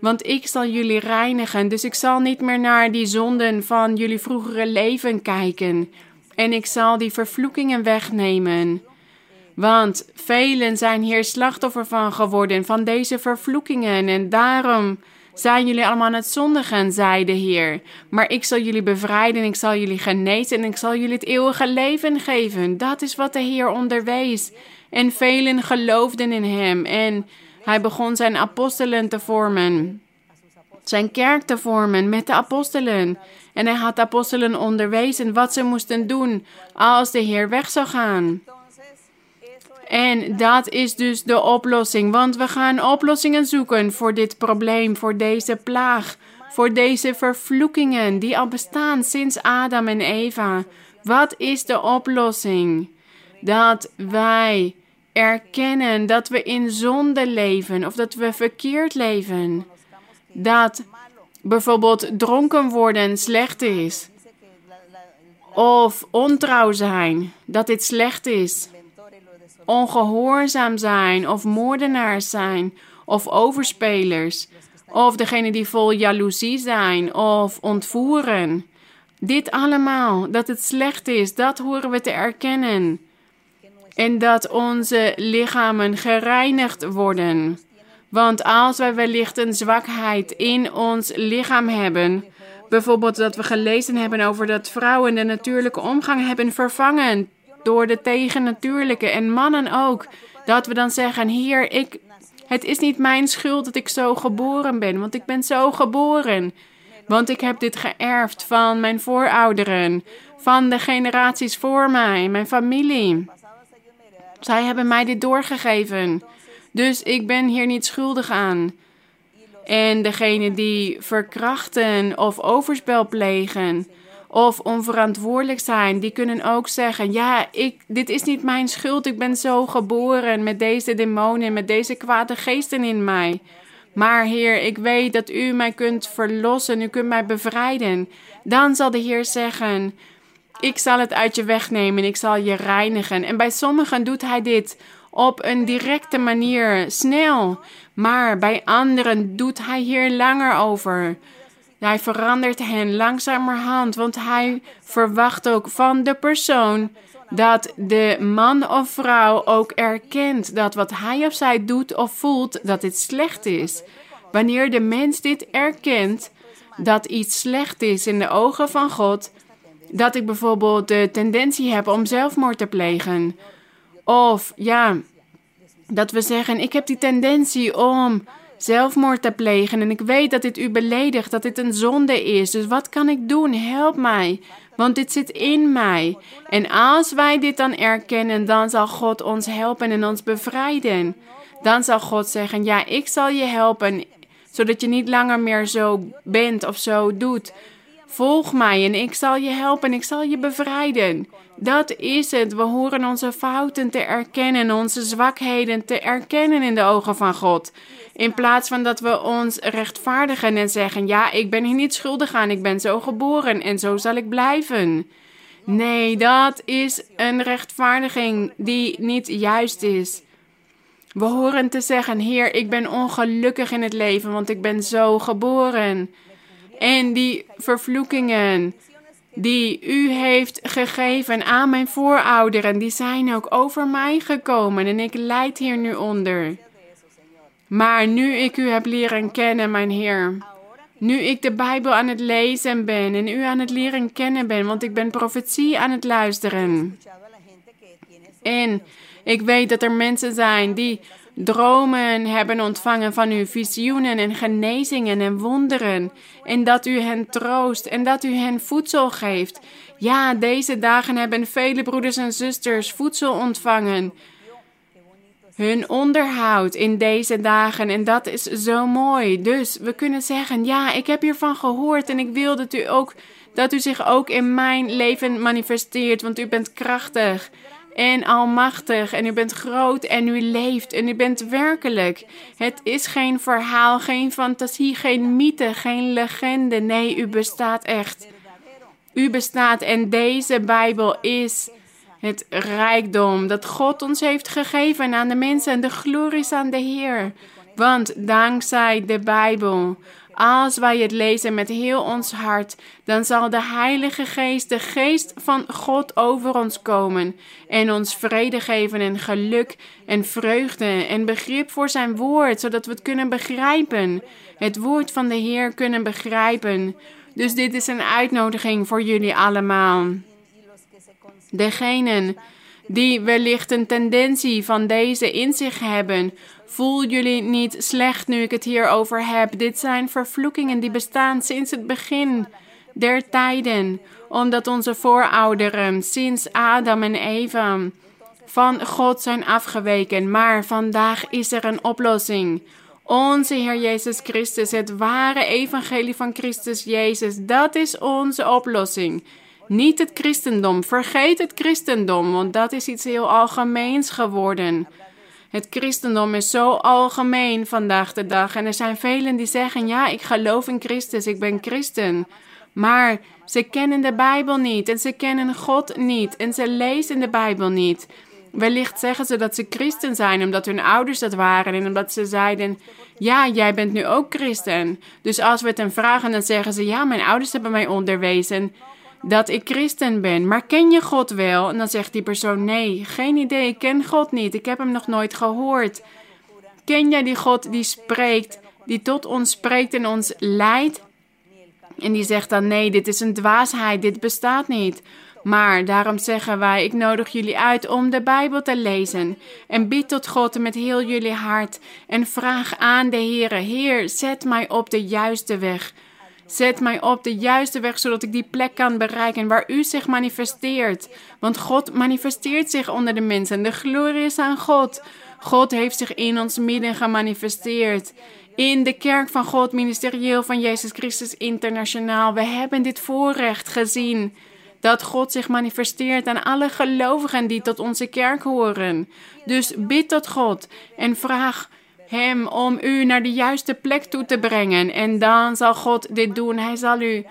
Want ik zal jullie reinigen, dus ik zal niet meer naar die zonden van jullie vroegere leven kijken. En ik zal die vervloekingen wegnemen. Want velen zijn hier slachtoffer van geworden, van deze vervloekingen. En daarom zijn jullie allemaal aan het zondigen, zei de Heer. Maar ik zal jullie bevrijden, ik zal jullie genezen en ik zal jullie het eeuwige leven geven. Dat is wat de Heer onderwees. En velen geloofden in hem. En hij begon zijn apostelen te vormen. Zijn kerk te vormen met de apostelen. En hij had de apostelen onderwezen wat ze moesten doen als de Heer weg zou gaan. En dat is dus de oplossing, want we gaan oplossingen zoeken voor dit probleem, voor deze plaag, voor deze vervloekingen die al bestaan sinds Adam en Eva. Wat is de oplossing? Dat wij erkennen dat we in zonde leven of dat we verkeerd leven. Dat bijvoorbeeld dronken worden slecht is. Of ontrouw zijn, dat dit slecht is ongehoorzaam zijn of moordenaars zijn of overspelers of degene die vol jaloezie zijn of ontvoeren. Dit allemaal, dat het slecht is, dat horen we te erkennen. En dat onze lichamen gereinigd worden. Want als wij wellicht een zwakheid in ons lichaam hebben, bijvoorbeeld dat we gelezen hebben over dat vrouwen de natuurlijke omgang hebben vervangen door de tegennatuurlijke en mannen ook. Dat we dan zeggen: Hier, ik, het is niet mijn schuld dat ik zo geboren ben, want ik ben zo geboren. Want ik heb dit geërfd van mijn voorouderen, van de generaties voor mij, mijn familie. Zij hebben mij dit doorgegeven. Dus ik ben hier niet schuldig aan. En degene die verkrachten of overspel plegen, of onverantwoordelijk zijn, die kunnen ook zeggen: Ja, ik, dit is niet mijn schuld. Ik ben zo geboren met deze demonen, met deze kwade geesten in mij. Maar Heer, ik weet dat U mij kunt verlossen, U kunt mij bevrijden. Dan zal de Heer zeggen: Ik zal het uit je wegnemen, ik zal je reinigen. En bij sommigen doet hij dit op een directe manier, snel. Maar bij anderen doet hij hier langer over. Hij verandert hen langzamerhand, want hij verwacht ook van de persoon dat de man of vrouw ook erkent dat wat hij of zij doet of voelt, dat dit slecht is. Wanneer de mens dit erkent, dat iets slecht is in de ogen van God, dat ik bijvoorbeeld de tendentie heb om zelfmoord te plegen. Of ja, dat we zeggen: Ik heb die tendentie om zelfmoord te plegen en ik weet dat dit u beledigt, dat dit een zonde is. Dus wat kan ik doen? Help mij, want dit zit in mij. En als wij dit dan erkennen, dan zal God ons helpen en ons bevrijden. Dan zal God zeggen: Ja, ik zal je helpen, zodat je niet langer meer zo bent of zo doet. Volg mij en ik zal je helpen en ik zal je bevrijden. Dat is het. We horen onze fouten te erkennen, onze zwakheden te erkennen in de ogen van God. In plaats van dat we ons rechtvaardigen en zeggen: Ja, ik ben hier niet schuldig aan, ik ben zo geboren en zo zal ik blijven. Nee, dat is een rechtvaardiging die niet juist is. We horen te zeggen: Heer, ik ben ongelukkig in het leven, want ik ben zo geboren. En die vervloekingen die u heeft gegeven aan mijn voorouderen, die zijn ook over mij gekomen en ik leid hier nu onder. Maar nu ik u heb leren kennen, mijn Heer, nu ik de Bijbel aan het lezen ben en u aan het leren kennen ben, want ik ben profetie aan het luisteren. En ik weet dat er mensen zijn die dromen hebben ontvangen van uw visioenen en genezingen en wonderen. En dat u hen troost en dat u hen voedsel geeft. Ja, deze dagen hebben vele broeders en zusters voedsel ontvangen. Hun onderhoud in deze dagen en dat is zo mooi. Dus we kunnen zeggen: Ja, ik heb hiervan gehoord en ik wil dat u ook dat u zich ook in mijn leven manifesteert, want u bent krachtig en almachtig en u bent groot en u leeft en u bent werkelijk. Het is geen verhaal, geen fantasie, geen mythe, geen legende. Nee, u bestaat echt. U bestaat en deze Bijbel is het rijkdom dat God ons heeft gegeven aan de mensen en de glorie is aan de Heer. Want dankzij de Bijbel als wij het lezen met heel ons hart, dan zal de Heilige Geest, de Geest van God over ons komen en ons vrede geven en geluk en vreugde en begrip voor zijn woord, zodat we het kunnen begrijpen. Het woord van de Heer kunnen begrijpen. Dus dit is een uitnodiging voor jullie allemaal. Degenen die wellicht een tendentie van deze in zich hebben, Voel jullie niet slecht nu ik het hierover heb. Dit zijn vervloekingen die bestaan sinds het begin der tijden, omdat onze voorouderen sinds Adam en Eva van God zijn afgeweken. Maar vandaag is er een oplossing. Onze Heer Jezus Christus, het ware evangelie van Christus Jezus, dat is onze oplossing. Niet het christendom. Vergeet het christendom, want dat is iets heel algemeens geworden. Het christendom is zo algemeen vandaag de dag. En er zijn velen die zeggen: Ja, ik geloof in Christus, ik ben christen. Maar ze kennen de Bijbel niet en ze kennen God niet en ze lezen de Bijbel niet. Wellicht zeggen ze dat ze christen zijn omdat hun ouders dat waren en omdat ze zeiden: Ja, jij bent nu ook christen. Dus als we het hen vragen, dan zeggen ze: Ja, mijn ouders hebben mij onderwezen dat ik christen ben. Maar ken je God wel? En dan zegt die persoon: Nee, geen idee. Ik ken God niet. Ik heb hem nog nooit gehoord. Ken jij die God die spreekt, die tot ons spreekt en ons leidt? En die zegt dan: Nee, dit is een dwaasheid. Dit bestaat niet. Maar daarom zeggen wij: Ik nodig jullie uit om de Bijbel te lezen. En bid tot God met heel jullie hart. En vraag aan de Heer: Heer, zet mij op de juiste weg. Zet mij op de juiste weg, zodat ik die plek kan bereiken waar u zich manifesteert. Want God manifesteert zich onder de mensen. De glorie is aan God. God heeft zich in ons midden gemanifesteerd. In de kerk van God, ministerieel van Jezus Christus internationaal. We hebben dit voorrecht gezien. Dat God zich manifesteert aan alle gelovigen die tot onze kerk horen. Dus bid tot God en vraag hem om u naar de juiste plek toe te brengen. En dan zal God dit doen. Hij zal u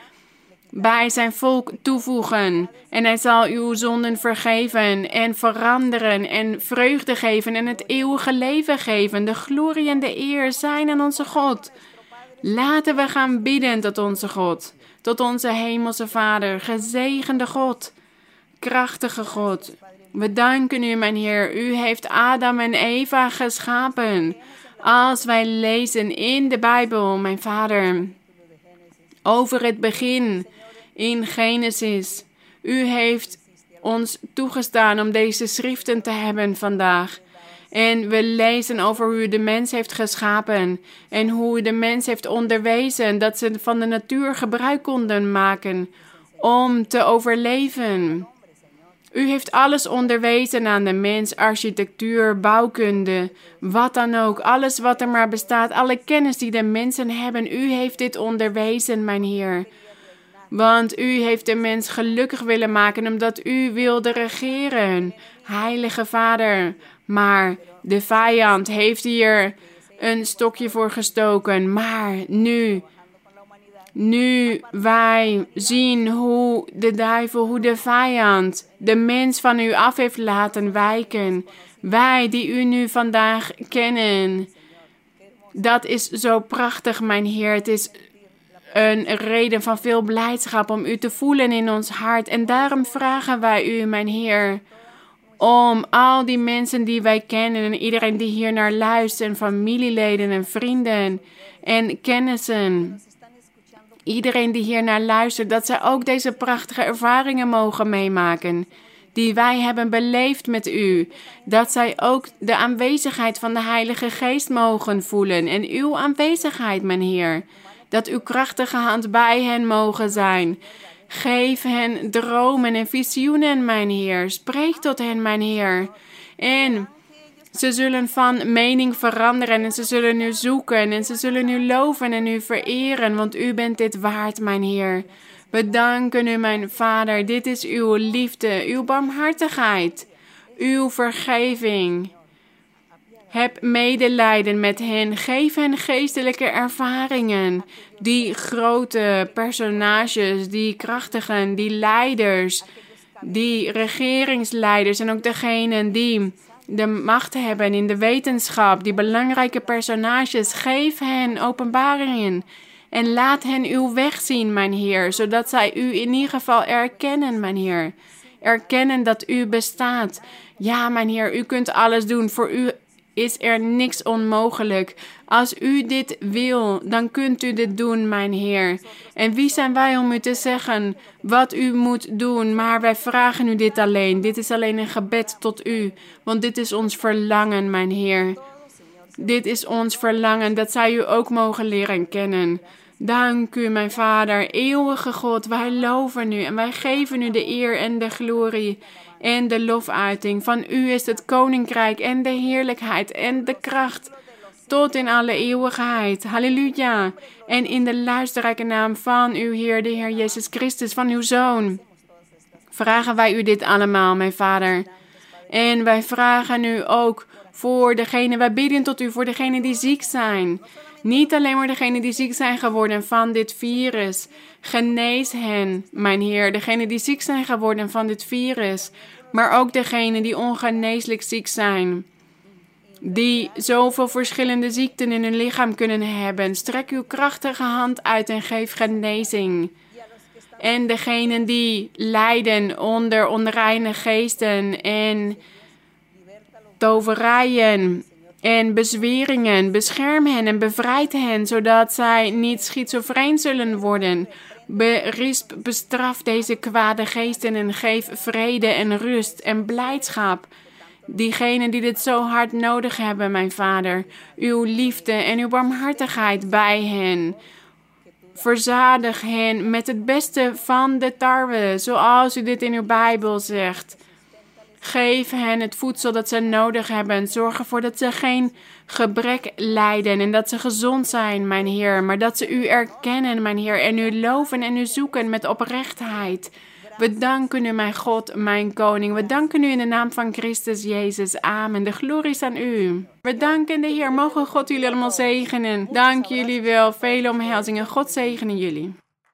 bij zijn volk toevoegen. En hij zal uw zonden vergeven en veranderen en vreugde geven en het eeuwige leven geven. De glorie en de eer zijn aan onze God. Laten we gaan bidden tot onze God, tot onze hemelse Vader, gezegende God, krachtige God. We danken u, mijn Heer. U heeft Adam en Eva geschapen. Als wij lezen in de Bijbel, mijn Vader, over het begin in Genesis. U heeft ons toegestaan om deze schriften te hebben vandaag. En we lezen over hoe u de mens heeft geschapen en hoe u de mens heeft onderwezen dat ze van de natuur gebruik konden maken om te overleven. U heeft alles onderwezen aan de mens, architectuur, bouwkunde, wat dan ook, alles wat er maar bestaat, alle kennis die de mensen hebben. U heeft dit onderwezen, mijn Heer. Want u heeft de mens gelukkig willen maken omdat u wilde regeren, Heilige Vader. Maar de vijand heeft hier een stokje voor gestoken. Maar nu, nu wij zien hoe de duivel, hoe de vijand de mens van u af heeft laten wijken. Wij die u nu vandaag kennen. Dat is zo prachtig, mijn Heer. Het is een reden van veel blijdschap om u te voelen in ons hart. En daarom vragen wij u, mijn Heer, om al die mensen die wij kennen en iedereen die hier naar luistert, familieleden en vrienden en kennissen. Iedereen die hier naar luistert, dat zij ook deze prachtige ervaringen mogen meemaken die wij hebben beleefd met u. Dat zij ook de aanwezigheid van de Heilige Geest mogen voelen en uw aanwezigheid, mijn Heer dat uw krachtige hand bij hen mogen zijn. Geef hen dromen en visioenen, mijn Heer. Spreek tot hen, mijn Heer. En ze zullen van mening veranderen en ze zullen u zoeken en ze zullen u loven en u vereren, want u bent dit waard, mijn Heer. We danken u, mijn Vader. Dit is uw liefde, uw barmhartigheid, uw vergeving. Heb medelijden met hen. Geef hen geestelijke ervaringen. Die grote personages, die krachtigen, die leiders, die regeringsleiders en ook degenen die de macht hebben in de wetenschap, die belangrijke personages. Geef hen openbaringen. En laat hen uw weg zien, mijn Heer, zodat zij u in ieder geval erkennen, mijn Heer. Erkennen dat u bestaat. Ja, mijn Heer, u kunt alles doen. Voor u is er niks onmogelijk. Als u dit wil, dan kunt u dit doen, mijn Heer. En wie zijn wij om u te zeggen wat u moet doen? Maar wij vragen u dit alleen. Dit is alleen een gebed tot u, want dit is ons verlangen, mijn Heer. Dit is ons verlangen dat zij u ook mogen leren kennen. Dank u, mijn Vader, eeuwige God. Wij loven u en wij geven u de eer en de glorie en de lofuiting. Van u is het koninkrijk en de heerlijkheid en de kracht tot in alle eeuwigheid. Halleluja. En in de luisterrijke naam van uw Heer, de Heer Jezus Christus, van uw Zoon, vragen wij u dit allemaal, mijn Vader. En wij vragen u ook voor degene, wij bidden tot u voor degenen die ziek zijn. Niet alleen maar degenen die ziek zijn geworden van dit virus. Genees hen, mijn Heer. Degenen die ziek zijn geworden van dit virus. Maar ook degenen die ongeneeslijk ziek zijn. Die zoveel verschillende ziekten in hun lichaam kunnen hebben. Strek uw krachtige hand uit en geef genezing. En degenen die lijden onder onreine geesten en toverijen en bezweringen. Bescherm hen en bevrijd hen, zodat zij niet schizofreen zullen worden. Berisp, bestraf deze kwade geesten en geef vrede en rust en blijdschap. Diegenen die dit zo hard nodig hebben, mijn Vader, uw liefde en uw barmhartigheid bij hen. Verzadig hen met het beste van de tarwe, zoals u dit in uw Bijbel zegt. Geef hen het voedsel dat ze nodig hebben. Zorg ervoor dat ze geen gebrek lijden en dat ze gezond zijn, mijn Heer. Maar dat ze u erkennen, mijn Heer, en u loven en u zoeken met oprechtheid. We danken u, mijn God, mijn koning. We danken u in de naam van Christus Jezus. Amen. De glorie is aan u. We danken de Heer. Mogen God jullie allemaal zegenen. Dank jullie wel. Vele omhelzingen. God zegenen jullie.